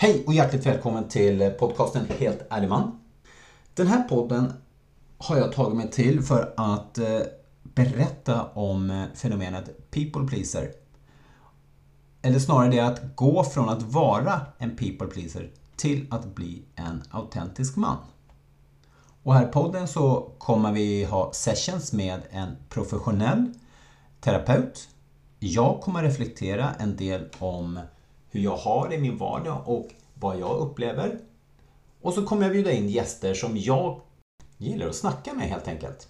Hej och hjärtligt välkommen till podcasten Helt ärlig man. Den här podden har jag tagit mig till för att eh, berätta om eh, fenomenet people pleaser. Eller snarare det att gå från att vara en people pleaser till att bli en autentisk man. Och här i podden så kommer vi ha sessions med en professionell terapeut. Jag kommer reflektera en del om hur jag har i min vardag och vad jag upplever. Och så kommer jag bjuda in gäster som jag gillar att snacka med helt enkelt.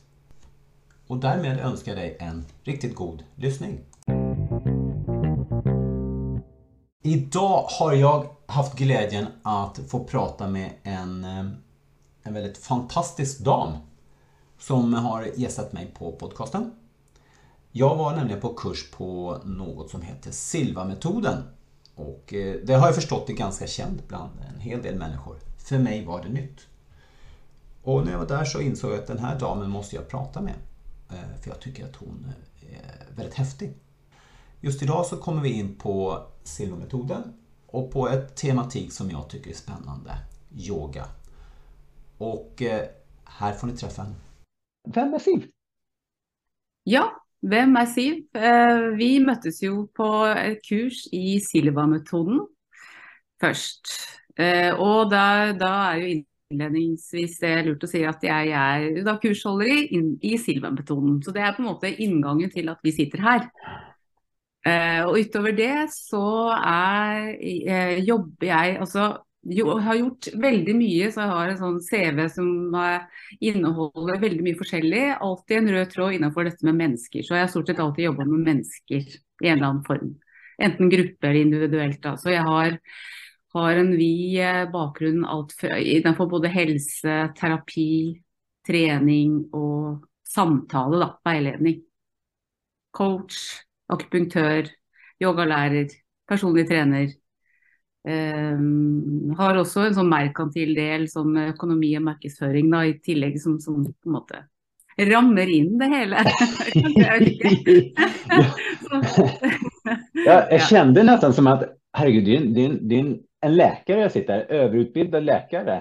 Och därmed önskar jag dig en riktigt god lyssning. Idag har jag haft glädjen att få prata med en, eh, en väldigt fantastisk dam som har gästat mig på podcasten. Jag var nämligen på kurs på något som heter Silva-metoden och eh, det har jag förstått är ganska känt bland en hel del människor. För mig var det nytt. Och när jag var där så insåg jag att den här damen måste jag prata med. Eh, för jag tycker att hon är väldigt häftig. Just idag så kommer vi in på silvermetoden och på ett tematik som jag tycker är spännande. Yoga. Och eh, här får ni träffa henne. Vem är Siv? Ja, hvem er Siv? Eh, vi møttes jo på et kurs i Silva-metoden først. Og da, da er jo innledningsvis det er lurt å si at jeg er da kursholder i, i Silva-metoden. Så det er på en måte inngangen til at vi sitter her. Uh, og utover det så er, jobber jeg altså jo, har gjort veldig mye, så jeg har en sånn CV som inneholder veldig mye forskjellig. Alltid en rød tråd innenfor dette med mennesker. Så jeg har stort sett alltid jobba med mennesker i en eller annen form. Enten gruppe eller individuelt. Da. Så jeg har har en vid bakgrunn alt bakgrunn innenfor både helse, terapi, trening og samtale, da, veiledning. Coach, akupunktør, yogalærer, personlig trener. Um, har også en sånn merkantil del, sånn økonomi og markedsføring, da, i tillegg som, som på en måte rammer inn det hele. ja, jeg kjente nesten som at herregud, din, din en läkare jeg sitter, her, läkare.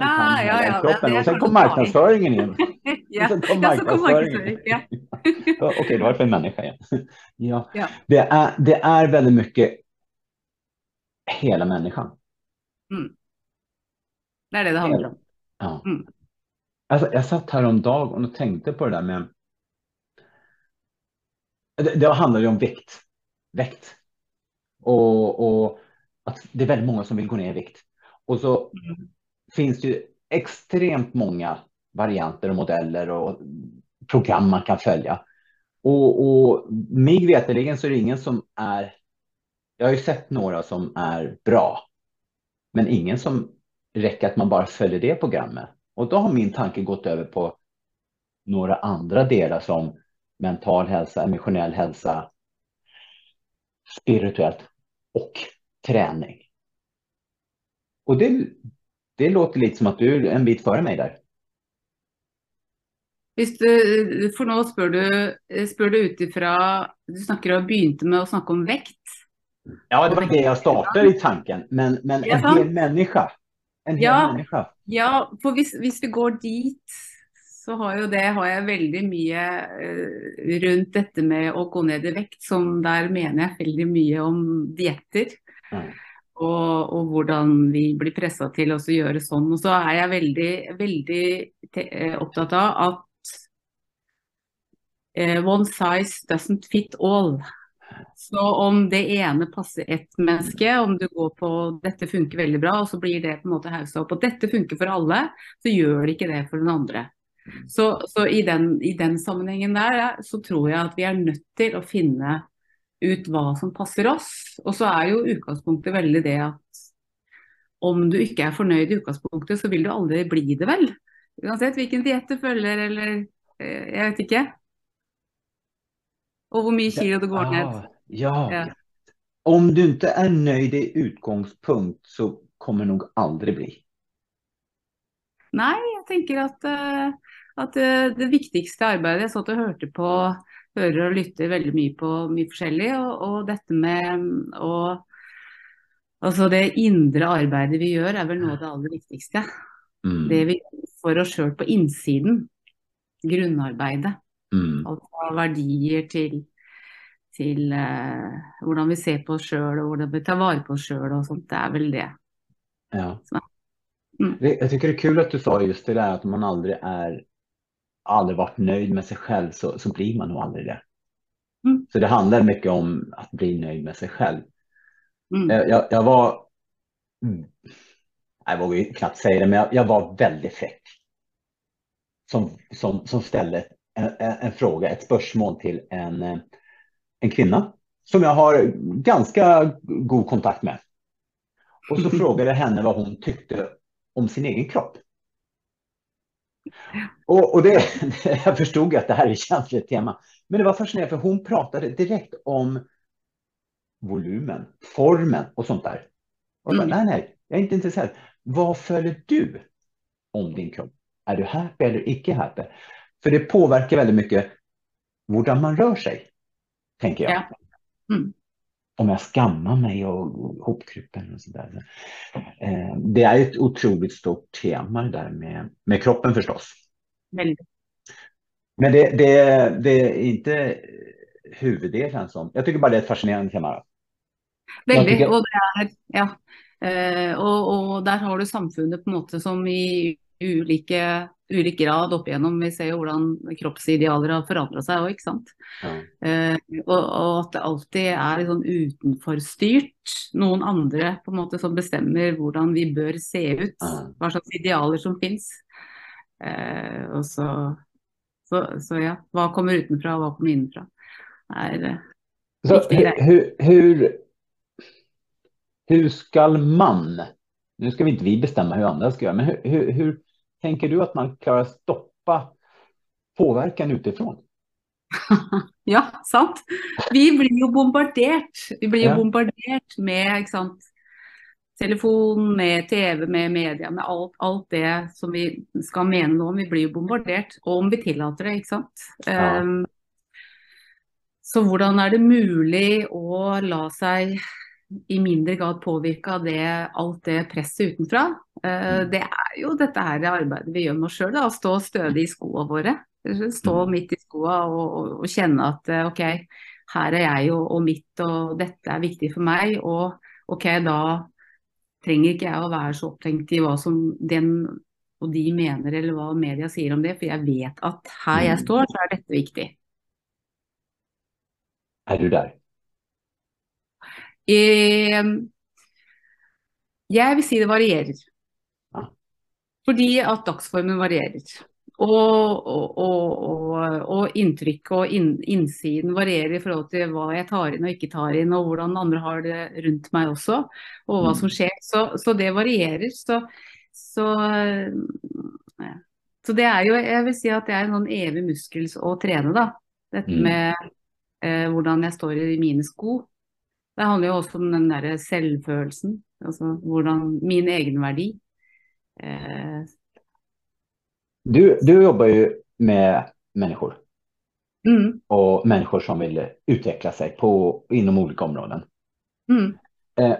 Ah, ja, ja, kroppen. og så kom markedsføringen inn. ja, så kom markedsføringen. Ja. Okej, okay, då var det för en människa igen. ja. ja. Det, är, det är väldigt mycket hela människan. Mm. Det är det det handlar om. Ja. Mm. Alltså, jag satt häromdagen om dagen och tänkte på det där med... Det, det handlar ju om vikt. Vikt. Och, och att det är väldigt många som vill gå ner i vikt. Och så mm. finns det ju extremt många varianter och modeller och program man kan följa. Och, och mig veterligen så är det ingen som är, jag har ju sett några som är bra, men ingen som räcker att man bara följer det programmet. Och då har min tanke gått över på några andra delar som mental hälsa, emotionell hälsa, spirituellt och träning. Och det, det låter lite som att du är en bit före mig där. Hvis du, for nå spør du, spør du ut Du snakker og begynte med å snakke om vekt. Ja, det var det jeg startet i tanken. Men, men en hel menneske. En hel ja, menneske. Ja, for hvis, hvis, vi går dit, så har jo det har jeg veldig mye uh, rundt dette med å gå ned i vekt, som der mener jeg veldig mye om dietter. Og, og, hvordan vi blir pressa til å gjøre sånn. Og så er jeg veldig, veldig eh, opptatt av at eh, one size doesn't fit all. Så om det ene passer ett menneske, om du går på dette funker veldig bra, og så blir det på en måte haussa opp, og dette funker for alle, så gjør det ikke det for den andre. Så, så i, den, i, den, sammenhengen der, så tror jeg at vi er nødt til å finne ut hva som passer oss. Og så er jo utgangspunktet veldig det at om du ikke er fornøyd i utgangspunktet, så vil du aldri bli det, vel? Uansett hvilken diett du følger, eller eh, jeg vet ikke. Og hvor mye kilo du går ned. Ja, ja. Om du ikke er nøyd i utgangspunkt, så kommer det nok aldri bli. Nei, jeg tenker at, eh, at eh, det viktigste arbeidet Jeg satt og hørte på hører og lytter veldig mye på mye forskjellig. Og, og dette med å, Altså det indre arbeidet vi gjør er vel noe av det aller viktigste. Mm. Det vi gjør for oss sjøl på innsiden. Grunnarbeidet. Mm. Altså verdier til, til uh, hvordan vi ser på oss sjøl og hvordan vi tar vare på oss sjøl og sånt. Det er vel det. Ja. Mm. Jeg syns tycker det er kul at du sa just det der at man aldri er aldri vært nøyd med seg selv, så, så blir man jo aldri det. Mm. Så det handler mye om å bli nøyd med seg selv. Mm. Jeg, jag, jag var, Jeg våger knapt si det, men jeg, jeg var veldig frekk Som, som, som ställde en, en, fråga, ett spörsmål till en, en kvinna som jag har ganska god kontakt med. Och så frågade jag henne vad hon tyckte om sin egen kropp. Och, och det, jag förstod att det här är ett känsligt tema. Men det var fascinerande för hon pratade direkt om volymen, formen och sånt där. Och jag bara, Mm. nej, nej, jag är inte intresserad. Vad följer du om din kropp? Är du happy eller icke happy? För det påverkar väldigt mycket hur man rör sig, tänker jag. Ja. Mm. Om jag skammar mig och hopkrupen och sådär. Eh, det är ett otroligt stort tema det där med, med kroppen förstås. Veldig. Men det, det, det är inte huvuddelen som... Jag tycker bara det är ett fascinerande tema. Veldig. tycker- Og er, ja. Eh, og, og der har du samfunnet på en måte som i ulike, ulik grad opp igjennom. Vi ser jo hvordan kroppsidealer har forandra seg òg, ikke sant. Ja. Eh, og, og at det alltid er litt sånn utenforstyrt. Noen andre på en måte som bestemmer hvordan vi bør se ut. Ja. Hva slags idealer som fins. Eh, og så, så, så ja, hva kommer utenfra og hva kommer innenfra. Er, eh, Så hur, Hvor hur, hur, hur man, nu ska vi inte vi bestämma hur andra ska göra, men hur tänker du att man klarar att stoppa påverkan utifrån? Ja, sant. Vi blir jo bombardert. Vi blir jo Ja. bombardert med telefon, med TV, med media, med alt, alt det som vi skal mene noe om. Vi blir jo bombardert, og om vi tillater det, ikke sant. Ja. Um, så hvordan er det mulig å la seg i mindre grad påvirke av det, alt det presset utenfra? Eh, Mm. det er jo dette her arbeidet vi gjør med oss sjøl, å stå stødig i skoene våre. Stå Mm. midt i skoa og, og, og kjenne at eh, OK, her er jeg og, og mitt, og dette er viktig for meg. Og OK, da trenger ikke jeg å være så opptenkt i hva som den og de mener, eller hva media sier om det, for jeg vet at her jeg Mm. står, så er dette viktig. Er du där? Eh, Jeg vil si det varierer. Fordi at dagsformen varierer. Og, og, og, og, inntrykket og inn, innsiden varierer i forhold til hva jeg tar inn og ikke tar inn, og hvordan andre har det rundt meg også, og hva Mm. som skjer. Så, så det varierer. Så, så, så det er jo, jeg vil si at det er en sånn evig muskel å trene, da. Dette Mm. med eh, hvordan jeg står i mine sko. Det handler jo også om den derre selvfølelsen, altså hvordan min egenverdi. Eh, Du, du jobber jo med mennesker. mm, Og mennesker som vil utvikle seg på, inom ulike områder. mm. Eh,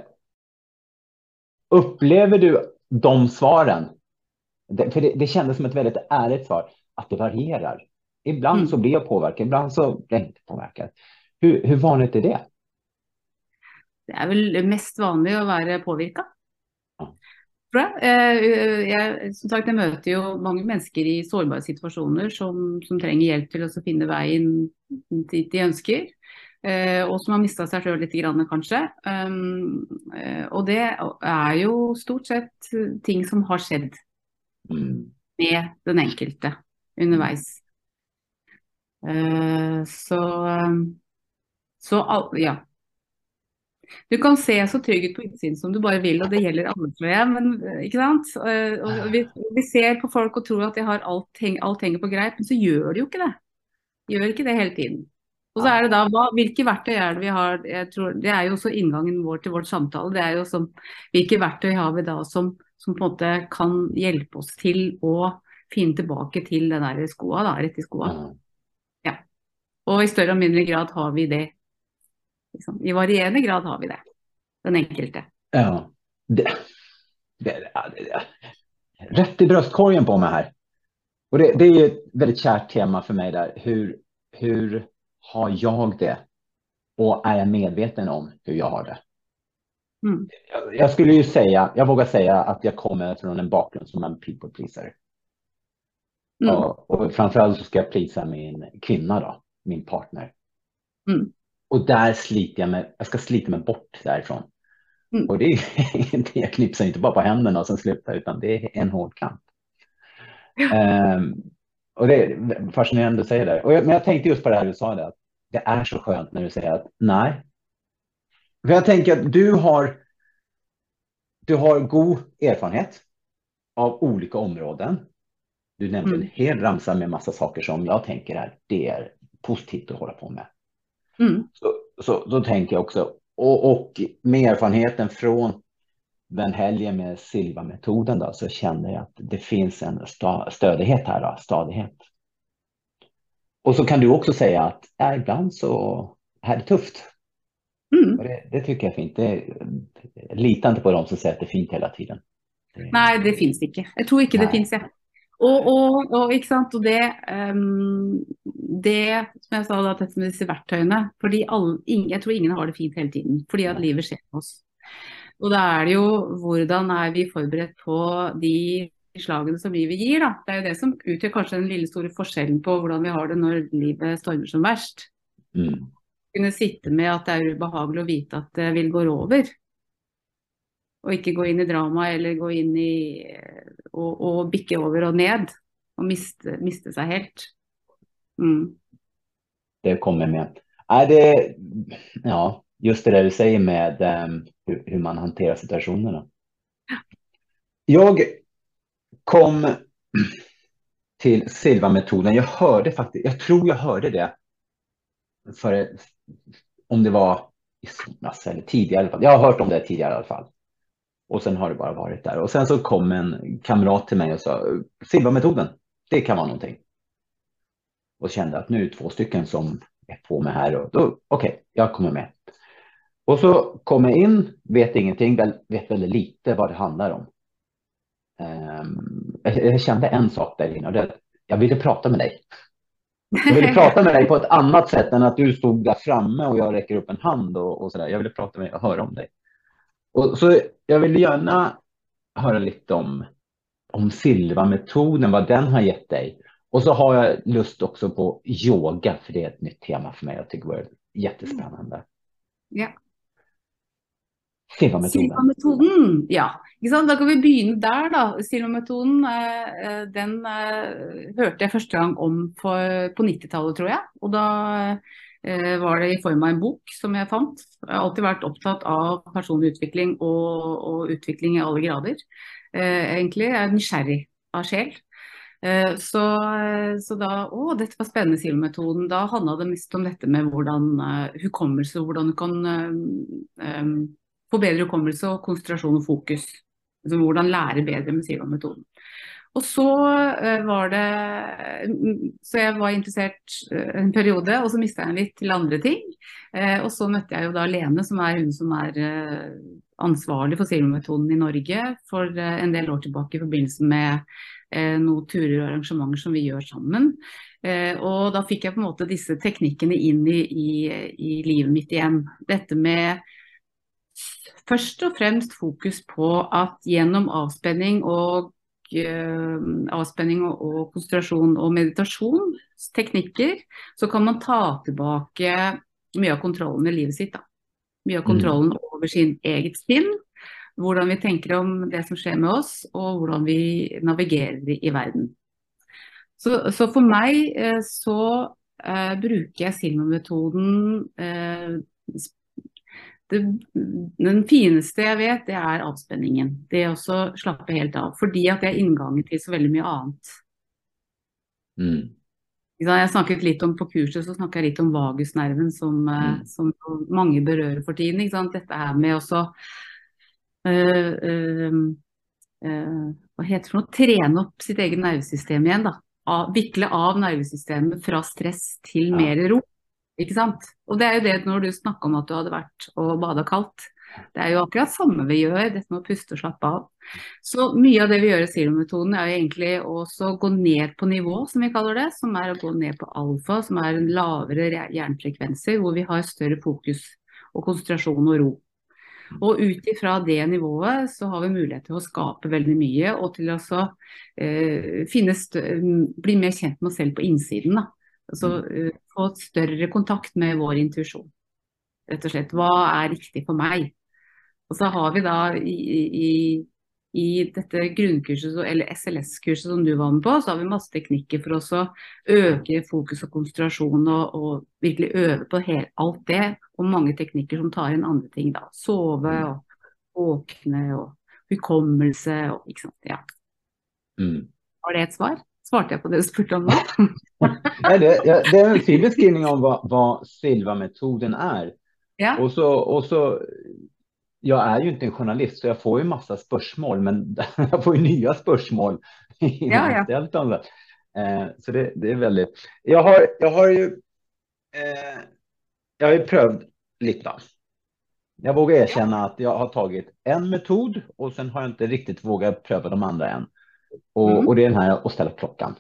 upplever du de svaren? Det, för det, det kjennes som et veldig ærlig svar, at det varierer. Ibland Mm. så blir jeg påvirket, ibland så blir jeg ikke påvirket. Hur, vanlig er det? Det er vel mest vanlig å være påvirka. Jeg. Eh, jeg, som sagt, jeg møter jo mange mennesker i sårbare situasjoner som, som trenger hjelp til å finne veien dit de ønsker. Eh, og som har mista seg sjøl litt, kanskje. Um, eh, og det er jo stort sett ting som har skjedd Mm. med den enkelte underveis. Så så ja. Du kan se så trygg ut på innsiden som du bare vil, og det gjelder alle, tror jeg. Men, eh, ikke sant? Og vi, vi ser på folk og tror at de har alt, alt henger på greip, men så gjør de jo ikke det. De gjør ikke det hele tiden. Og så er det da, hva, Hvilke verktøy er det vi har? Jeg tror, det er jo også inngangen vår til vårt samtale. det er jo som, Hvilke verktøy har vi da som, som på en måte kan hjelpe oss til å finne tilbake til den der skoa, da, rett i skoa. Ja. Og i større og mindre grad har vi det. Liksom. I varierende grad har vi det. Den enkelte. Ja. Det, det, det, Rett i bröstkorgen på mig här. Och det, det är ett väldigt kärt tema för mig där. Hur, hur har jag det? Och är jag medveten om hur jag har det? Mm. Jag, jag, skulle ju säga, jag vågar säga att jag kommer från en bakgrund som en people pleaser. Mm. Och, och framförallt så ska jag plisa min kvinna då, min partner. Mm. Och där sliter jag mig, jag ska slita mig bort därifrån. Mm. Och det, är, jag knipsar inte bara på händerna och sen slutar, utan det är en hård kamp. um, och det är fascinerande att säga det. Och jag, men jag tänkte just på det här du sa, det, att det är så skönt när du säger att nej. För jag tänker att du har, du har god erfarenhet av olika områden. Du nämnde mm. en hel ramsa med massa saker som jag tänker är, det är positivt att hålla på med. Mm. Så, så då tänker jag också, och, och med erfarenheten från den helgen med Silva-metoden då, så känner jag att det finns en stödighet här, då, stadighet. Och så kan du också säga att äh, ibland så är det tufft. Mm. Det, det, tycker jag är fint. Det, lita inte på dem som säger att det är fint hela tiden. Det, Nej, det finns inte. Jag tror inte det finns. Ja. Og, og, og, ikke sant? og det, um, det som jeg sa, da, dette med disse verktøyene fordi alle, ingen, Jeg tror ingen har det fint hele tiden, fordi at livet skjer med oss. Og da er det jo hvordan er vi forberedt på de slagene som livet gir. da. Det er jo det som utgjør kanskje den lille store forskjellen på hvordan vi har det når livet stormer som verst. Mm. Kunne sitte med at det er ubehagelig å vite at det vil gå over og ikke gå inn i drama eller gå inn i og, og bikke over og ned og miste, miste seg helt. Mm. Det kommer med. Er det, ja, just det du sier med um, hvordan hur, man hanterar situationerna. Jeg kom til Silva-metoden. Jeg hørte faktisk, jeg tror jeg hørte det for, om det var i somras eller tidligere. Jeg har hørt om det tidligere i hvert fall. Och sen har det bara varit där. Och sen så kom en kamrat till mig och sa Silva-metoden, det kan vara någonting. Och kände att nu är det två stycken som är på mig här och då, okej, okay, jag kommer med. Och så kom jag in, vet ingenting, vet väldigt lite vad det handlar om. Um, jag, kände en sak där inne och det jag ville prata med dig. Jag ville prata med dig på ett annat sätt än att du stod där framme och jag räcker upp en hand och, och sådär. Jag ville prata med dig och höra om dig. Och så jag vill gärna höra lite om, om Silva-metoden, vad den har gett dig. Och så har jag lust också på yoga, för det är ett nytt tema för mig. Jag tycker det är jättespännande. Ja. Silva-metoden. Silva-metoden, ja. Da kan vi begynne der, da. Silva-metoden eh, eh, den eh, hørte jeg første gang om på 90-tallet, tror jeg. Og da var det i form av en bok som jeg fant. Jeg har alltid vært opptatt av personlig utvikling og, og utvikling i alle grader. Eh, egentlig jeg er nysgjerrig av sjel. Eh, så, så, da Å, dette var spennende, Silo-metoden. Da handla det mest om dette med hvordan uh, hukommelse, hvordan du kan um, få bedre hukommelse og konsentrasjon og fokus. Altså, hvordan lære bedre med SIL-metoden. Og så uh, var det Så jeg var interessert uh, en periode, og så mista jeg litt til andre ting. Uh, og så møtte jeg jo da Lene, som er hun som er ansvarlig for Silvermetoden i Norge for en del år tilbake i forbindelse med noen turer og arrangementer som vi gjør sammen. og da fikk jeg på en måte disse teknikkene inn i, i, i livet mitt igjen. Dette med først og fremst fokus på at gjennom avspenning og Eh, avspenning og konsentrasjon og meditasjonsteknikker, så kan man ta tilbake mye av kontrollen i livet sitt. Da. Mye av kontrollen mm. over sin eget sinn. Hvordan vi tenker om det som skjer med oss, og hvordan vi navigerer i verden. Så, så for meg eh, så eh, bruker jeg Silma-metoden eh, det, den fineste jeg vet, det er avspenningen. Det å slappe helt av. Fordi at det er inngangen til så veldig mye annet. Mm. Jeg snakket litt om På kurset så snakket jeg litt om vagusnerven, som, eh, mm. som mange berører for tiden. Dette her med også øh, øh, øh, Hva heter det for noe? Trene opp sitt eget nervesystem igjen. da. Av, vikle av nervesystemet fra stress til mer ro. Ikke sant? Og det er jo det når du snakker om at du hadde vært og bada kaldt. Det er jo akkurat samme vi gjør, dette med å puste og slappe av. Så mye av det vi gjør i Zero-metoden er jo egentlig også å gå ned på nivå, som vi kaller det. Som er å gå ned på alfa, som er en lavere hjernefrekvenser, hvor vi har større fokus og konsentrasjon og ro. Og ut ifra det nivået så har vi mulighet til å skape veldig mye, og til å eh, bli mer kjent med oss selv på innsiden. Da. Altså eh, få større kontakt med vår intuisjon. Rett og slett. Hva er riktig for meg? Og så har vi da i, i, i dette grunnkurset, eller SLS-kurset som du var med på, så har vi masse teknikker for å øke fokus og konsentrasjon og, og virkelig øve på helt, alt det. Og mange teknikker som tar inn andre ting. da, Sove og våkne og hukommelse og ikke sant. Ja. Mm. Var det et svar? Svarte jeg på det du spurte om nå? ja, det, ja, det, er en fin beskrivning av hva, hva Silva-metoden er. Ja. Og så, og så jeg er jo ikke en journalist, så jeg får jo masse spørsmål, men jeg får jo nye spørsmål. Ja, ja. Eh, så det, det, er veldig Jeg har, jeg har jo eh, Jeg har jo prøvd litt, da. Jeg vågar erkjenne at jeg har tatt en metod, og så har jeg ikke riktig våget prøve de andre än. Og, mm. och det er den her å stelle klockan.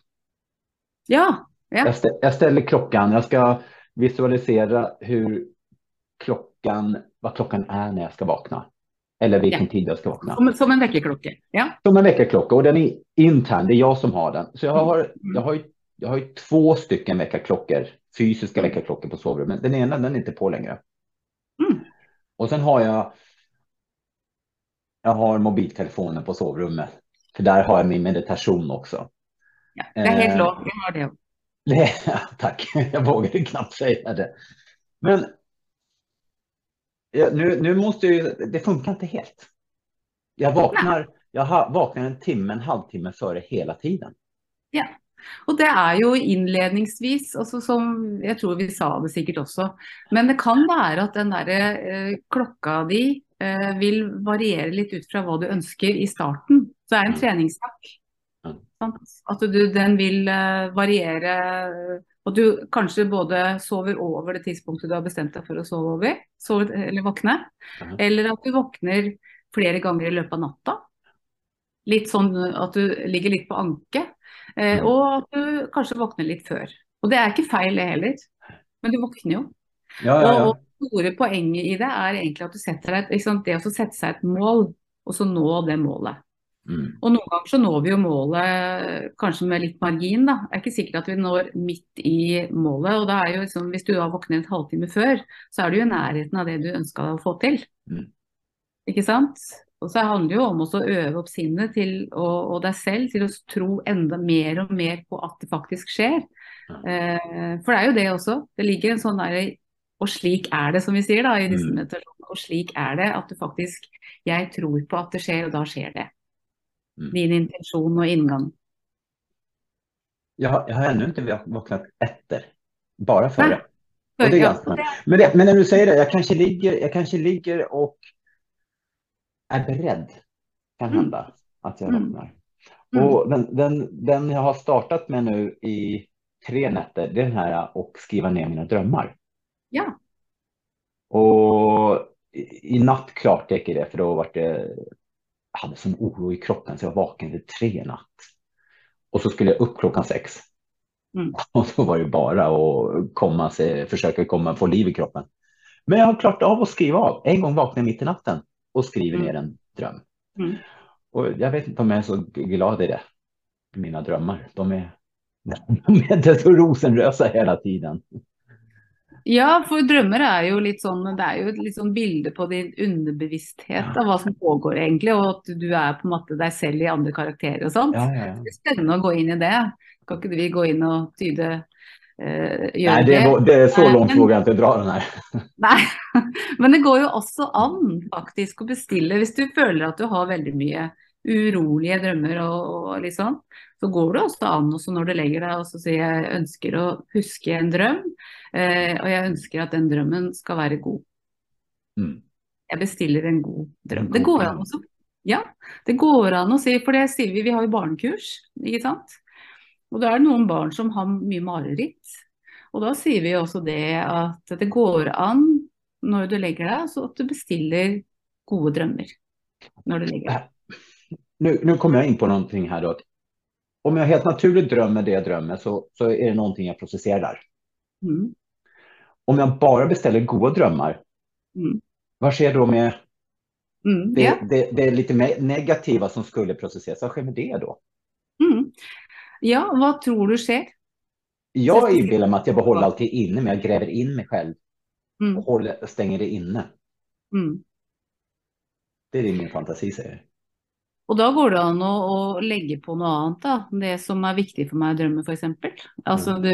Ja. ja. Jag, ställer, jeg ställer klockan. Jag ska visualisera hur klockan vad klockan är när jag ska vakna. Eller vilken ja. tid jag ska vakna. Som, som en väckarklocka. Ja. Som en väckarklocka och den är intern, det är jag som har den. Så jag har, mm. jag har, jag har ju två stycken väckarklockor, fysiska mm. väckarklockor på sovrummet. Den ena den är inte på längre. Mm. Och sen har jag jag har mobiltelefonen på sovrummet. För där har jag min meditation också. Ja, det är helt eh, lov, jag har det. Ja, tack, jag vågade knappt säga det. Men Ja, nu, nu måste ju, det funkar inte helt. Jag vaknar, jeg vaknar en timme, en halvtime før hele tiden. Ja, og det er jo innledningsvis, altså som jeg tror vi sa det sikkert også, men det kan være at den der eh, klokka di vil variere litt ut fra hva du ønsker i starten. Så det er en treningssak. At du, den vil eh, variere at du kanskje både sover over det tidspunktet du har bestemt deg for å sove over, sove, eller våkne. Eller at du våkner flere ganger i løpet av natta. Litt sånn at du ligger litt på anke. Eh, og at du kanskje våkner litt før. Og det er ikke feil det heller, men du våkner jo. Ja, ja, og, og store poenget i det er egentlig at du setter deg et, det å sette seg et mål, og så nå det målet. Mm. Og noen ganger så når vi jo målet kanskje med litt margin, da. Det er ikke sikkert at vi når midt i målet. Og da er jo liksom, hvis du da våkner en halvtime før, så er du jo i nærheten av det du ønska deg å få til. Mm. Ikke sant? Og så handler det jo om å øve opp sinnet til, og, og, deg selv til å tro enda mer og mer på at det faktisk skjer. Eh, for det er jo det også. Det ligger en sånn derre Og slik er det, som vi sier da i disse mm. meditasjonene. Og slik er det at du faktisk Jeg tror på at det skjer, og da skjer det. Mm. Din intensjon og inngang. Jeg, jeg har ennå ikke våknet etter. Bare før. Det men, det, men når du sier det, jeg kanskje ligger, jeg kanskje ligger og er beredt. Kan mm. hende at jeg mm. våkner. Mm. Og den, den, den, jeg har startet med nå i tre netter, det er den her å skrive ned mine drømmer. Ja. Og i, natt klarte jeg ikke det, for da ble det jag hade sån oro i kroppen så jeg var våken til tre i natt. Og så skulle jeg opp klockan seks. Mm. Og då var det bare å komme seg, forsøke å komme, få liv i kroppen. Men jeg har klart av å skrive av. En gang våkner jeg mitt i natten og skriver mm. ned en drøm. Mm. Og jeg vet ikke om jeg er så glad i det. Mine drømmer. De er, de er så rosenrösa hele tiden. Ja, for drømmer er jo litt sånn Det er jo et litt sånn bilde på din underbevissthet av hva som pågår egentlig, og at du er på en måte deg selv i andre karakterer og sånt. Ja, ja, ja. Det er spennende å gå inn i det. Kan ikke vi gå inn og tyde uh, gjøre Nei, det, det er så langt våger jeg ikke dra den her. Nei, men det går jo også an faktisk å bestille hvis du føler at du har veldig mye urolige drømmer og, og litt sånn, så går det også an også når du legger deg og så sier jeg ønsker å huske en drøm, eh, og jeg ønsker at den drømmen skal være god. Mm. Jeg bestiller en god drøm. Det går an også. Ja, det går an å si, for det sier vi, vi har jo barnekurs, ikke sant. Og da er det noen barn som har mye mareritt. Og da sier vi også det at det går an når du legger deg, så at du bestiller gode drømmer når du ligger? Nu, nu kommer jag in på någonting här då. Om jag helt naturligt drömmer det jag drömmer så, så är det någonting jag processerar. Mm. Om jag bara beställer goda drömmar, Mm. vad sker då med Mm. det, Ja. det, det lite mer negativa som skulle processeras? Vad sker med det då? Mm. ja, hva tror du sker? Jag inbillar mig att jag behåller alltid inne, men jag gräver in mig själv Mm. och håller, stänger det inne. Mm. Det är det min fantasi säger. Og da går det an å, å legge på noe annet, da. Det som er viktig for meg i drømmen, f.eks. Altså du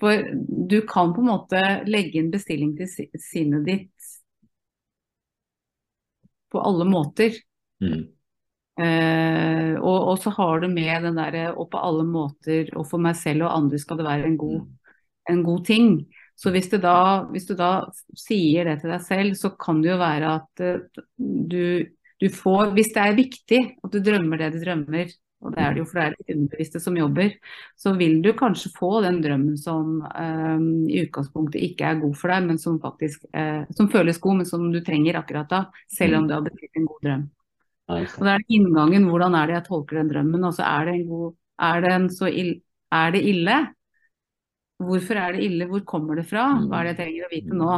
for- du kan på en måte legge en bestilling til si- sinnet ditt på alle måter. Mm. Eh, og, og så har du med den derre og på alle måter, og for meg selv og andre skal det være en god, Mm. en god ting. Så hvis, du, da, hvis du da sier det til deg selv, så kan det jo være at eh, du, du får Hvis det er viktig at du drømmer det du drømmer, og det er det jo for det er det underbevisste som jobber, så vil du kanskje få den drømmen som eh, i utgangspunktet ikke er god for deg, men som faktisk eh, som føles god, men som du trenger akkurat da, selv om du har bestilt en god drøm. Just Og det. det er inngangen, hvordan er det jeg tolker den drømmen, og så er det en god Er det en så ill, Er det ille? Hvorfor er det ille? Hvor kommer det fra? Hva er det jeg trenger å vite nå?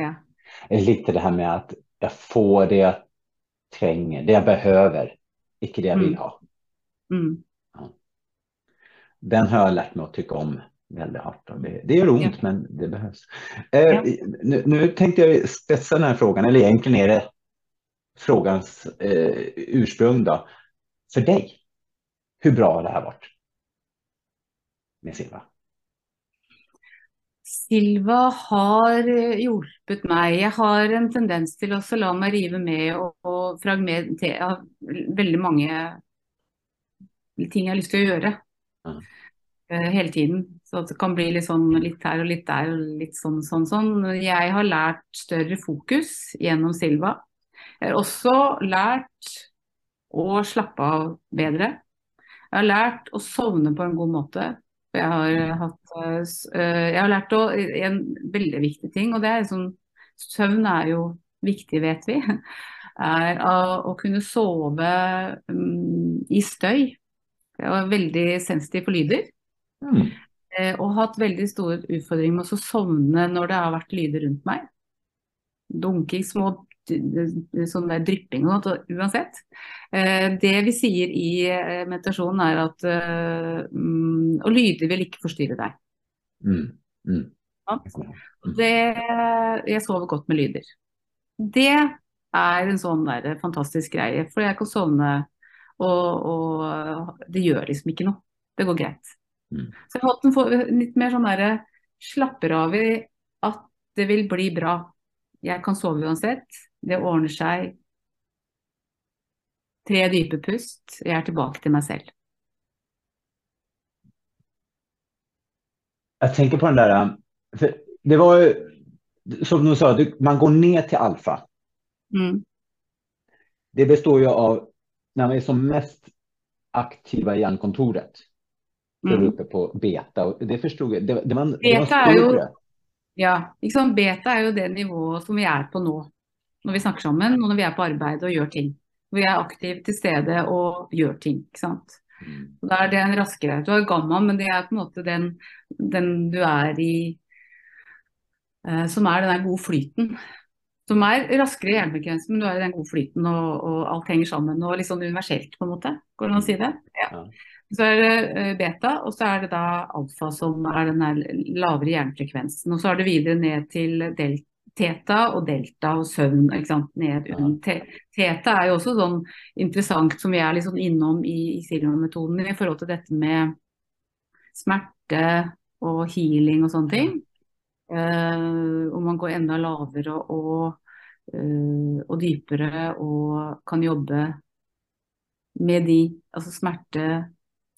Ja. Jeg likte det her med at jeg får det jag tränger, det jeg behøver, ikke det jeg vill Mm. ha. Mm. Den har jeg lært meg å tykke om veldig hardt. Det, det gör ont, Ja. men det behövs. Eh, Ja. nu, nu tänkte jag spetsa den här frågan, eller egentligen är det frågans eh, ursprung då. För dig, hur bra har det här varit? Med Silva? Silva har eh, hjulpet meg. Jeg har en tendens til å la meg rive med og, og fragmentere av veldig mange ting jeg har lyst til å gjøre. Ja. eh, hele tiden. Så det kan bli litt sånn litt her og litt der og litt sånn sånn sånn. Jeg har lært større fokus gjennom Silva. Jeg har også lært å slappe av bedre. Jeg har lært å sovne på en god måte. Jeg har, hatt, eh, eh, jeg har lært å, en veldig viktig ting, og det er sånn Søvn er jo viktig, vet vi. Er å, kunne sove mm, i støy. Jeg var veldig sensitiv for lyder. Mm. Eh, og hatt veldig store utfordringer med å sovne når det har vært lyder rundt meg. Dunking, små sånn der drypping og noe, uansett. Eh, det vi sier i eh, meditasjonen er at eh, mm, Og lyder vil ikke forstyrre deg. Mm. Mm. Det, jeg sover godt med lyder. Det er en sånn der fantastisk greie, for jeg kan sovne og, og det gjør liksom ikke noe. Det går greit. Mm. Så jeg har hatt en litt mer sånn derre slapper av i at det vil bli bra. Jeg kan sove uansett. Det ordner seg. Tre dype pust. Jeg er tilbake til meg selv. Jeg tenker på den der for det var jo som du sa, man går ned til alfa. Mm. Det består jo av, når man er som mest aktive i jernkontoret. Mm. uppe på beta. Det forsto jeg. det, det det var Beta är ju- större. Ja, liksom. Beta er jo det nivået som vi er på nå, når vi snakker sammen, og når vi er på arbeid og gjør ting. Vi er aktive til stede og gjør ting, ikke sant. Mm. Og Da er det en raskere. Du er gamma, men det er på en måte den, den du er i eh, Som er den der gode flyten. Som er raskere i hjernefrekvensen, men du er i den gode flyten, og, og alt henger sammen. Og litt sånn universelt, på en måte. Går det an å si det? Ja. Så er det eh, beta, og så er det da alfa, som er den der lavere hjernefrekvensen. Og så er det videre ned til del teta og delta og søvn. Ned Ja. teta er jo også sånn interessant som vi er sånn innom i, i Silva-metoden i forhold til dette med smerte og healing og sånne ting. Uh, om man går enda lavere og, eh, og dypere og kan jobbe med de, altså smerte,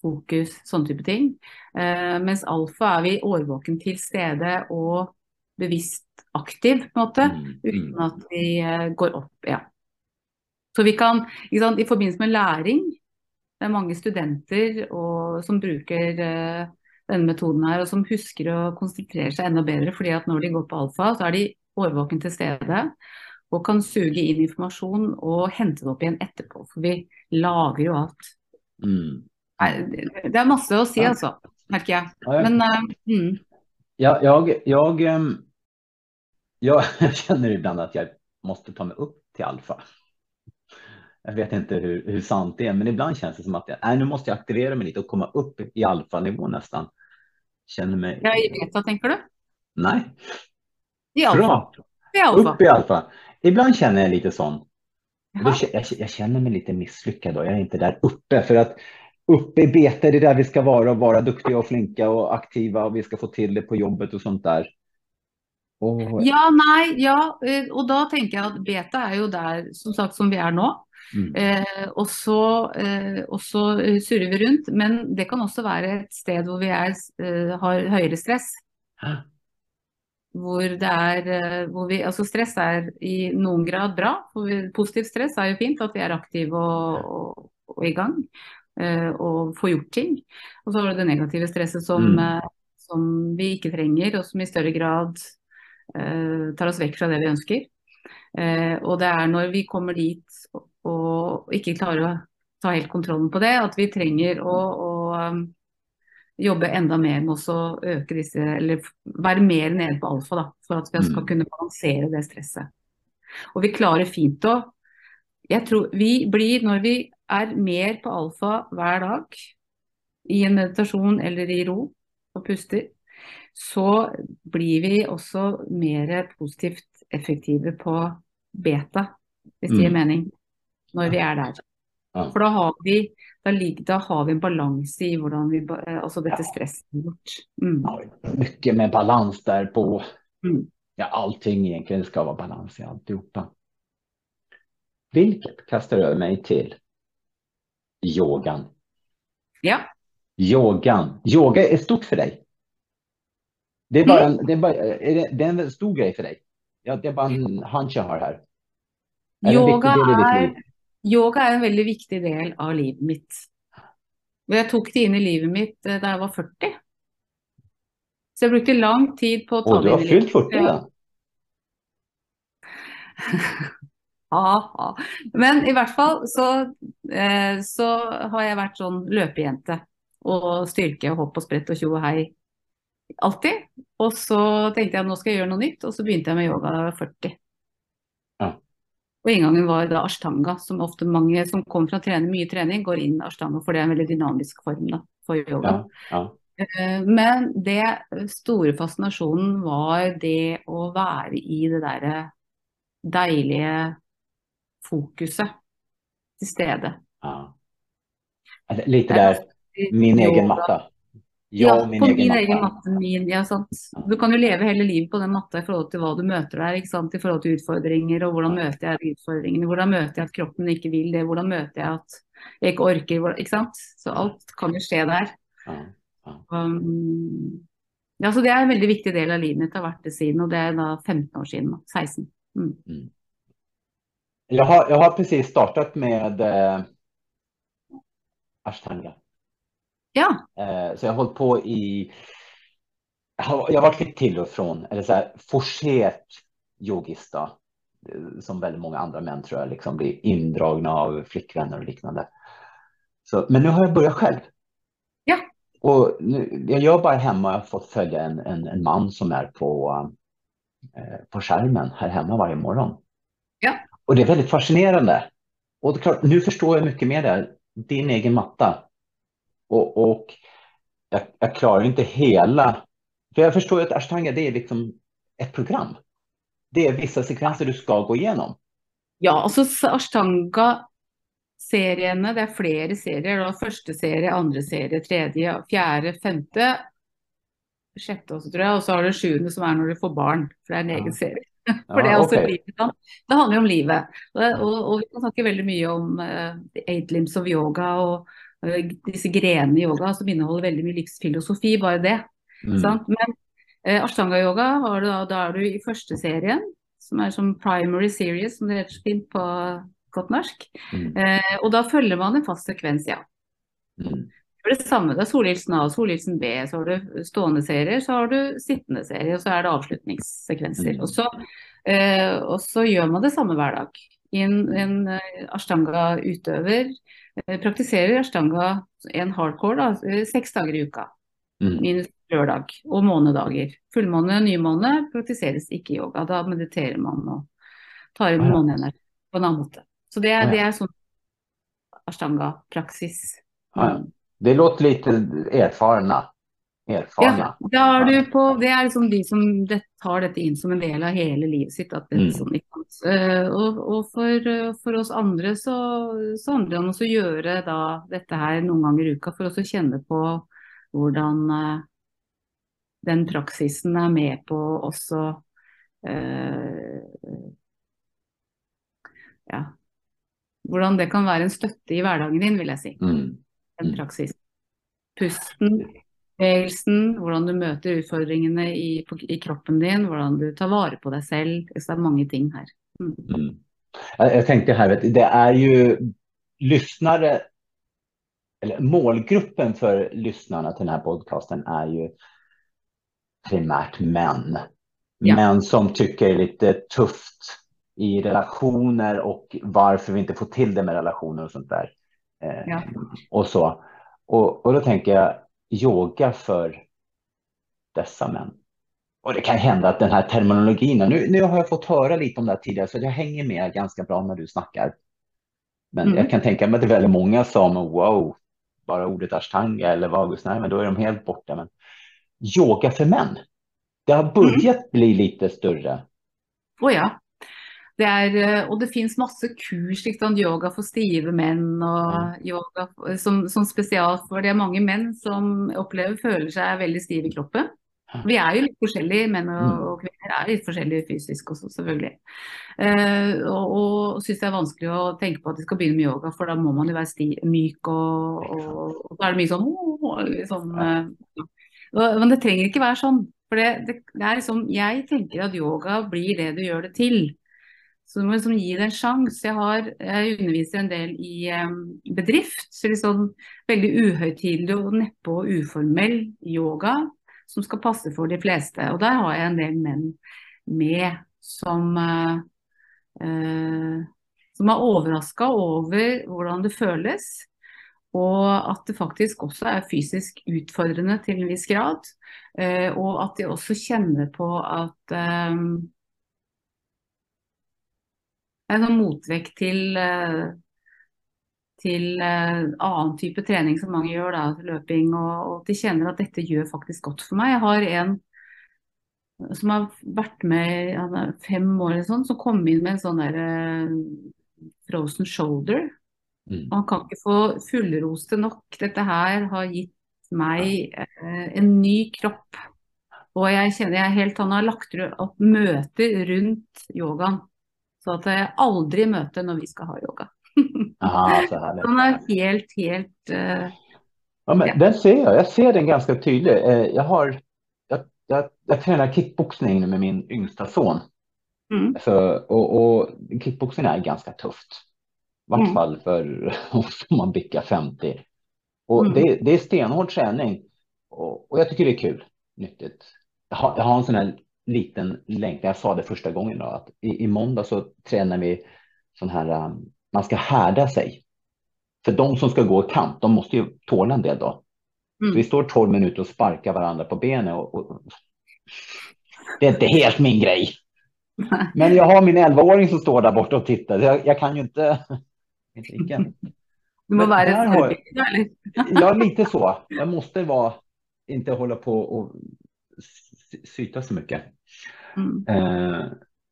fokus, sånne type ting. Uh, mens alfa er vi årvåken til stede og bevisst aktiv, på en måte, Mm. uten at vi eh, går opp. Ja. Så vi kan, sant, i forbindelse med læring, det er mange studenter og, som bruker uh, denne metoden her, og som husker å konsentrere seg enda bedre, fordi at når de går på alfa, så er de årvåken til stede. og kan suge inn informasjon og hente det opp igjen etterpå. For vi lager jo alt. Mm. Nei, Det er masse å si, altså, merker jeg. Men uh, mm, ja, jeg, jeg, jag känner ibland att jag måste ta mig upp till alfa. Jag vet inte hur, hur sant det är, men ibland känns det som att jag, nu måste jag aktivera mig lite och komma upp i alfanivå nästan. Känner mig, ja, i beta, tenker du? nej, I alfa. I alfa. upp i alfa. Ibland känner jag lite sån, då, jag, jag känner mig lite misslyckad då, jag är inte där uppe för att uppe i beta, det är där vi ska vara och vara duktiga och flinka och aktiva och vi ska få till det på jobbet och sånt där. Och, Ja, nei, ja. eh, Og da tenker jeg at beta er jo der, som sagt, som vi er nå. mm, Eh, og så, eh, og så eh, surrer vi rundt. Men det kan også være et sted hvor vi er, eh, har høyere stress. Hvor det er hvor vi, Altså stress er i noen grad bra. Positivt stress er jo fint, at vi er aktive og, og, og i gang. og får gjort ting. Og så har du det negative stresset som, Mm. som vi ikke trenger, og som i større grad tar oss vekk fra det vi ønsker. Eh, og det er når vi kommer dit og, og ikke klarer å ta helt kontrollen på det, at vi trenger å, å um, jobbe enda mer med å øke disse, eller være mer nede på alfa, da, for at vi skal Mm. kunne balansere det stresset. Og vi klarer fint å Jeg tror vi blir, når vi er mer på alfa hver dag, i en meditasjon eller i ro og puster, så blir vi også mer positivt effektive på beta, hvis det gir Mm. mening, når vi er der. Ja. For da har vi, da, da har vi en balanse i hvordan vi, eh, altså dette stresset vårt. Mm. Ja, mye med balanse der på, Mm. ja allting egentlig skal være balanse i alt sammen. Hvilket kaster over meg til yogaen. Ja. Yogan. Yoga er stort for dig. Det er bare, en, det er bare er det, det er en stor greie for deg. Ja, det er bare en hunch jag har her. Er Yoga er, yoga er en veldig viktig del av livet mitt. Jeg tok det inn i livet mitt eh, da jeg var 40. Så jeg brukte lang tid på å ta det inn. inn i har livet. 40 da? ja. Men i hvert fall så, eh, så har jeg vært sånn løpejente. Og styrke og hopp og sprett og tjo og hei. Alltid. Og så tenkte jeg nå skal jeg gjøre noe nytt, og så begynte jeg med yoga da jeg var 40. Ja. Og inngangen var da ashtanga, som ofte mange som kommer fra å trene mye trening, går inn ashtanga, for det er en veldig dynamisk form da, for yoga. Ja, ja. Eh, Men det store fascinasjonen var det å være i det derre deilige fokuset til stede. ja. Litt der min egen matta. Ja, min på egen min egen matte. Min, ja. Du kan jo leve hele livet på den matta i forhold til hva du møter der, i forhold til utfordringer. Og hvordan møter jeg utfordringene? Hvordan møter jeg at kroppen ikke vil det? Hvordan møter jeg at jeg ikke orker? Ikke sant? Så alt kan jo skje der. Um, ja, så Det er en veldig viktig del av livet mitt, har vært det siden, og det er da 15 år siden. 16. Mm. Jeg har, jag har precis startet med eh, Ashtanga. Ja, Eh, så jag har hållit på i, jag har, vært litt varit lite till och från, eller så här forcerat yogista, som väldigt många andra män tror jag, liksom blir indragna av flickvänner och liknande. Så, men nu har jag börjat själv. Ja. Och nu, jag gör bara hemma, jag har fått följa en, en, en man som är på, eh, på skärmen här hemma varje morgon. Ja. Och det är väldigt fascinerande. Och klart, nu förstår jag mycket mer där, din egen matta. Och, och jag, jag klarar inte hela, för jag förstår ju att ashtanga det är liksom ett program. Det är vissa sekvenser du ska gå igenom. ja altså Ashtanga-seriene, det er flere serier. da, Første serie, andre serie, tredje, fjerde, femte, sjette også, tror jeg. Og så har du sjuende som er når du får barn. For det er en Ja. egen serie. For det Ja, okay. livet. Det handler jo om livet. Og, og, og vi kan snakke veldig mye om uh, eight limbs of yoga og eh, disse grenene i yoga som inneholder veldig mye livsfilosofi, bare det. Mm. Sant? Men eh, ashtanga-yoga, da, da er du i første serien, som er som primary series, som det heter så fint på godt norsk. Mm. Eh, og da følger man en fast sekvens, ja. Mm. Det er det samme. Det er Solhilsen A, Solhilsen B, så har du stående serier, så har du sittende serier, og så er det avslutningssekvenser. Mm. Og så Eh, og så gjør man det samme hver dag. En, en eh, ashtanga-utøver praktiserer ashtanga en hardcore da, eh, seks dager i uka. Mm. Minus lørdag og månedager. Fullmåne og nymåne praktiseres ikke yoga. Da mediterer man og tar inn måneenergi på en annen måte. Så det det er sånn ashtanga-praksis. Ah, ja. Det låter litt erfarna. Erfarna. Ja, er du på, det er liksom de som det, tar dette inn som en del av hele livet sitt. Mm. sånn, og og for, eh, for oss andre så, så handler det om å gjøre da, dette her noen ganger i uka, for å kjenne på hvordan eh, den praksisen er med på også eh, ja, hvordan det kan være en støtte i hverdagen din, vil jeg si. Mm. Den praksisen. Pusten, bevegelsen, hvordan du møter utfordringene i, i kroppen din, hvordan du tar vare på deg selv. Så det er mange ting her. Mm. Mm. Jeg, jag tänkte här, vet du, det er jo lyssnare, eller målgruppen for lyssnarna til denne podkasten podcasten jo primært menn. män. Ja. Menn som tycker det er litt tufft i relasjoner og hvorfor vi ikke får til det med relasjoner og sånt der. Eh, Ja. Og så. Og, og da tenker jag yoga för dessa män. Och det kan hända att den här terminologin, nu, nu har jag fått höra lite om det här tidigare så jag hänger med ganska bra när du snackar. Men Mm. jag kan tänka mig att det är väldigt många som, wow, bara ordet ashtanga eller vagus, nej men då är de helt borta. Men yoga för män, det har börjat bli lite större. Å ja. Det er, eh, og det finnes masse kurs, liksom yoga for stive menn og yoga som, som spesialt for det er mange menn som opplever føler seg veldig stive i kroppen. Vi er jo litt forskjellige, menn og, Mm. og kvinner er litt forskjellige fysisk også, selvfølgelig. Uh, og og syns det er vanskelig å tenke på at de skal begynne med yoga, for da må man jo være sti, myk og, og, og da er det mye sånn, oh, sånn uh, Men det trenger ikke være sånn. For det, det, det er liksom, jeg tenker at yoga blir det du gjør det til. Så du må liksom gi det en sjanse. Jeg, jeg underviser en del i um, bedrift. Så sånn veldig uhøytidelig og neppe og uformell yoga som skal passe for de fleste. Og der har jeg en del menn med som uh, uh, som er overraska over hvordan det føles. Og at det faktisk også er fysisk utfordrende til en viss grad. Uh, og at de også kjenner på at er en sånn motvekt til, eh, til eh, annen type trening som mange gjør, da, løping, og, og de kjenner at dette gjør faktisk godt for meg. Jeg har en som har vært med i fem år eller sånn, som kom inn med en sånn der eh, frozen shoulder. Mm. Man kan ikke få fullroste nok. Dette her har gitt meg eh, en ny kropp. Og jeg kjenner jeg helt Han har lagt opp møter rundt yogaen. Så at jeg aldri møter når vi skal ha yoga. Aha, så herlig. Han er helt, helt uh, Ja, men Ja. den ser jeg. Jeg ser den ganske tydelig. Jeg, Jag har, jeg, jeg, jeg trener kickboksing med min yngsta son. mm, Så, og, och kickboxning är ganska tufft. I vart Mm. fall for oss som man bikka 50. Og Mm. det, det er stenhård trening, og, og jeg syns det er kul, Nyttig. Jeg, har, jag har en sånn liten länk. Jag sa det första gången då, att i, i måndag så tränar vi sån här, um, man ska härda sig. För de som ska gå i kamp, de måste ju tåla en del då. Mm. vi står 12 minuter och sparkar varandra på benen. Och, och, det är inte helt min grej. Men jag har min 11-åring som står där borta och tittar. Jag, jag kan ju inte... inte. Du må være har- eller? Ja, lite så. Jag måste vara, inte hålla på och sy- syta så mycket. Mm. Eh,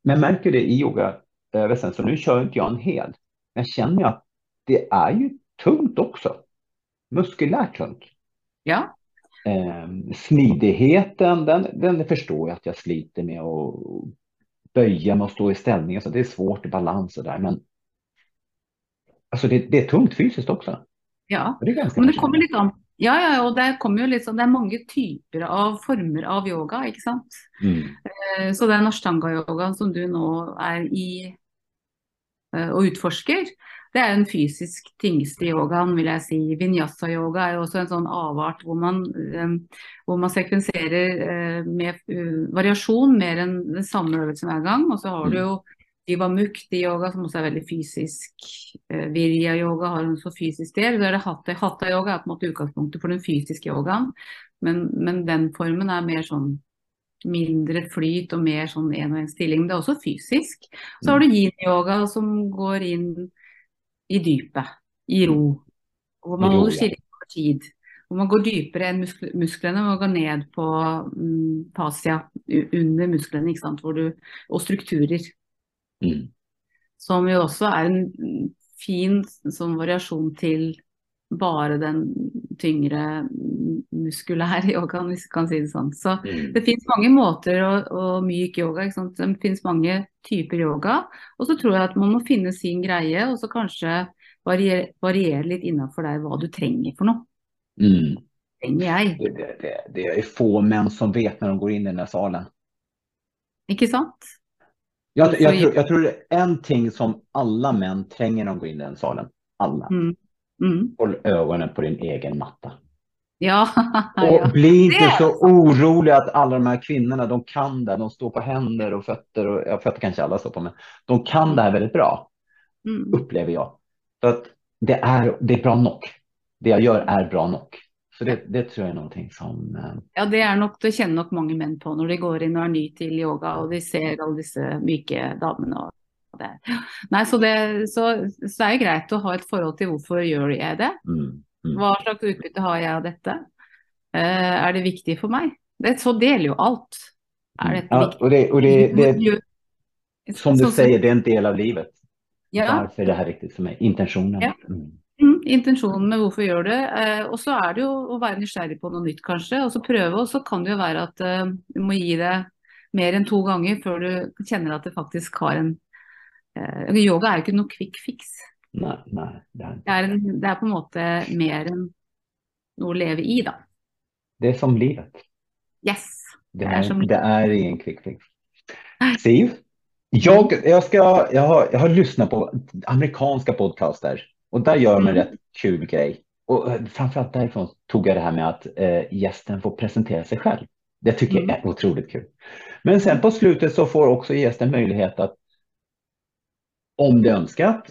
men märker det i yogarörelsen, så nu kör inte jag en hel. Men jag känner at att det är ju tungt också. Muskulärt tungt. Ja. Eh, smidigheten, den, den förstår jag att jag sliter med å böja mig och stå i ställningar. Så det är svårt i balans och där. Men alltså det, det är tungt fysiskt också. ja. Det Men det kommer litt an Ja, ja, og det sånn Det er mange typer av former av yoga, ikke sant. Mm. Eh, Så den ashtanga-yogaen som du nå er i eh, og utforsker, Det er den fysisk tyngste yogaen, vil jeg si. Vinyasa-yoga er jo også en sånn avart hvor man, um, hvor man sekvenserer med variasjon mer enn den samme øvelsen hver gang. Og så har du jo Divamukti-yoga, som også er veldig fysisk. Uh, Virya-yoga har en så fysisk del. Så er det hatha-yoga er på en måte utgangspunktet for den fysiske yogaen. Men, men den formen er mer sånn mindre flyt og mer sånn en og en stilling. Det er også fysisk. Så har du mm. yin-yoga som går inn i dypet, i ro. Hvor man holder stille over tid. Hvor man går dypere enn muskl musklene og går ned på mm, fascia under musklene. ikke sant? Du, og strukturer. Mm. Som jo også er en fin sånn variasjon til bare den tyngre muskulære yogaen, hvis vi kan si det sånn. Så mm. det finnes mange måter å, å myk yoga. Ikke sant? Det finnes mange typer yoga. Og så tror jeg at man må finne sin greie, og så kanskje variere, variere litt innafor deg hva du trenger for noe. Mm. Trenger jeg. Det, det, det, er få menn som vet når de går inn i denne salen. Ikke sant? Jeg, jag, tror, jag tror det er en ting som alle menn trenger när de går inn i den salen. Alle. Mm. Mm. Håll ögonen på din egen matta. Ja, och bli inte så orolig att alla de här kvinnorna, de kan det. De står på händer och fötter. Och, ja, fötter kanske alla står på, men de kan det här väldigt bra. Mm. Upplever jag. För att det är, det är bra nog. Det jag gör är bra nog. Så det, det, tror jeg er noe som uh... Ja, det er nok, det kjenner nok mange menn på når de går inn og er ny til yoga og de ser alle disse myke damene. og det. Nei, så det, så, så det er greit å ha et forhold til hvorfor gjør jeg det. Mm, mm. Hva slags utbytte har jeg av dette? Uh, er det viktig for meg? Det, så deler jo alt. Er dette ja, og det, og det, det, som du sier, det er en del av livet. Ja. Derfor er det her riktig som er intensjonen. Ja. Mm. Mm, intensjonen med hvorfor gjør det. Eh, og så er det jo å være nysgjerrig på noe nytt, kanskje. Og så prøve. Og så kan det jo være at eh, du må gi det mer enn to ganger før du kjenner at det faktisk har en eh, yoga er jo ikke noe quick fix. Nei, nei, det, er... Det, er en, det er på en måte mer enn noe å leve i, da. Det er som livet. Yes. Det er, det det er ingen quick fix. Siv, jag, jag, ska, jag, har, jag har lyssnat på amerikanske podcaster och där gör man en rätt kul grej. Och eh, framförallt därifrån tog jag det här med att eh, gästen får presentera sig själv. Det tycker mm. jag är otroligt kul. Men sen på slutet så får också gästen möjlighet att om det är önskat,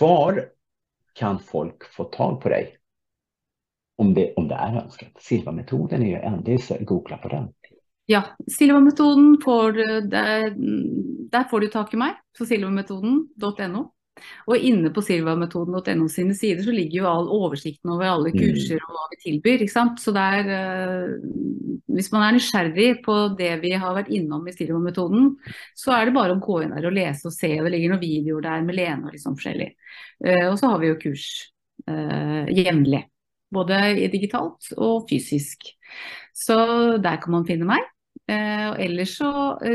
var kan folk få tag på dig? Om det, om det är önskat. Silva-metoden är ju en, det är googla på den. Ja, Silva-metoden får der, der får du tak i meg på silvametoden.no. Og inne på silvametoden.no sine sider så ligger jo all oversikten over alle mm. kurser og hva vi tilbyr. ikke sant? Så der, uh, Hvis man er nysgjerrig på det vi har vært innom i silvametoden, så er det bare å gå inn der og lese og se. og Det ligger noen videoer der med Lene og sånn forskjellig. Uh, og så har vi jo kurs uh, jevnlig. Både digitalt og fysisk. Så der kan man finne meg. og ellers så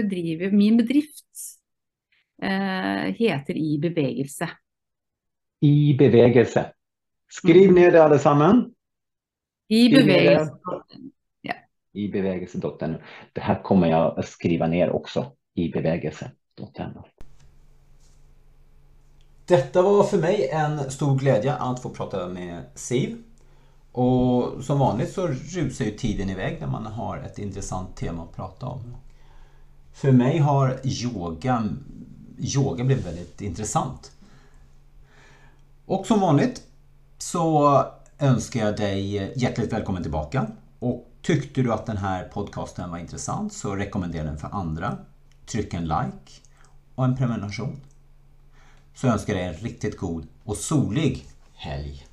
driver min bedrift Eh, heter I bevegelse. I bevegelse. Skriv mm. ned det alle sammen. I bevegelse. Ja. I bevegelse.no. Det her kommer jeg å skrive ned også. I bevegelse.no. Dette var for meg en stor glede å få prate med Siv. Og som vanlig så ruser jo tiden i vei når man har et interessant tema å prate om. For meg har yoga yoga blev väldigt intressant. Och som vanligt så önskar jag dig hjärtligt välkommen tillbaka. Och tyckte du att den här podcasten var intressant så rekommendera den för andra. Tryck en like och en prenumeration. Så önskar jag dig en riktigt god och solig helg.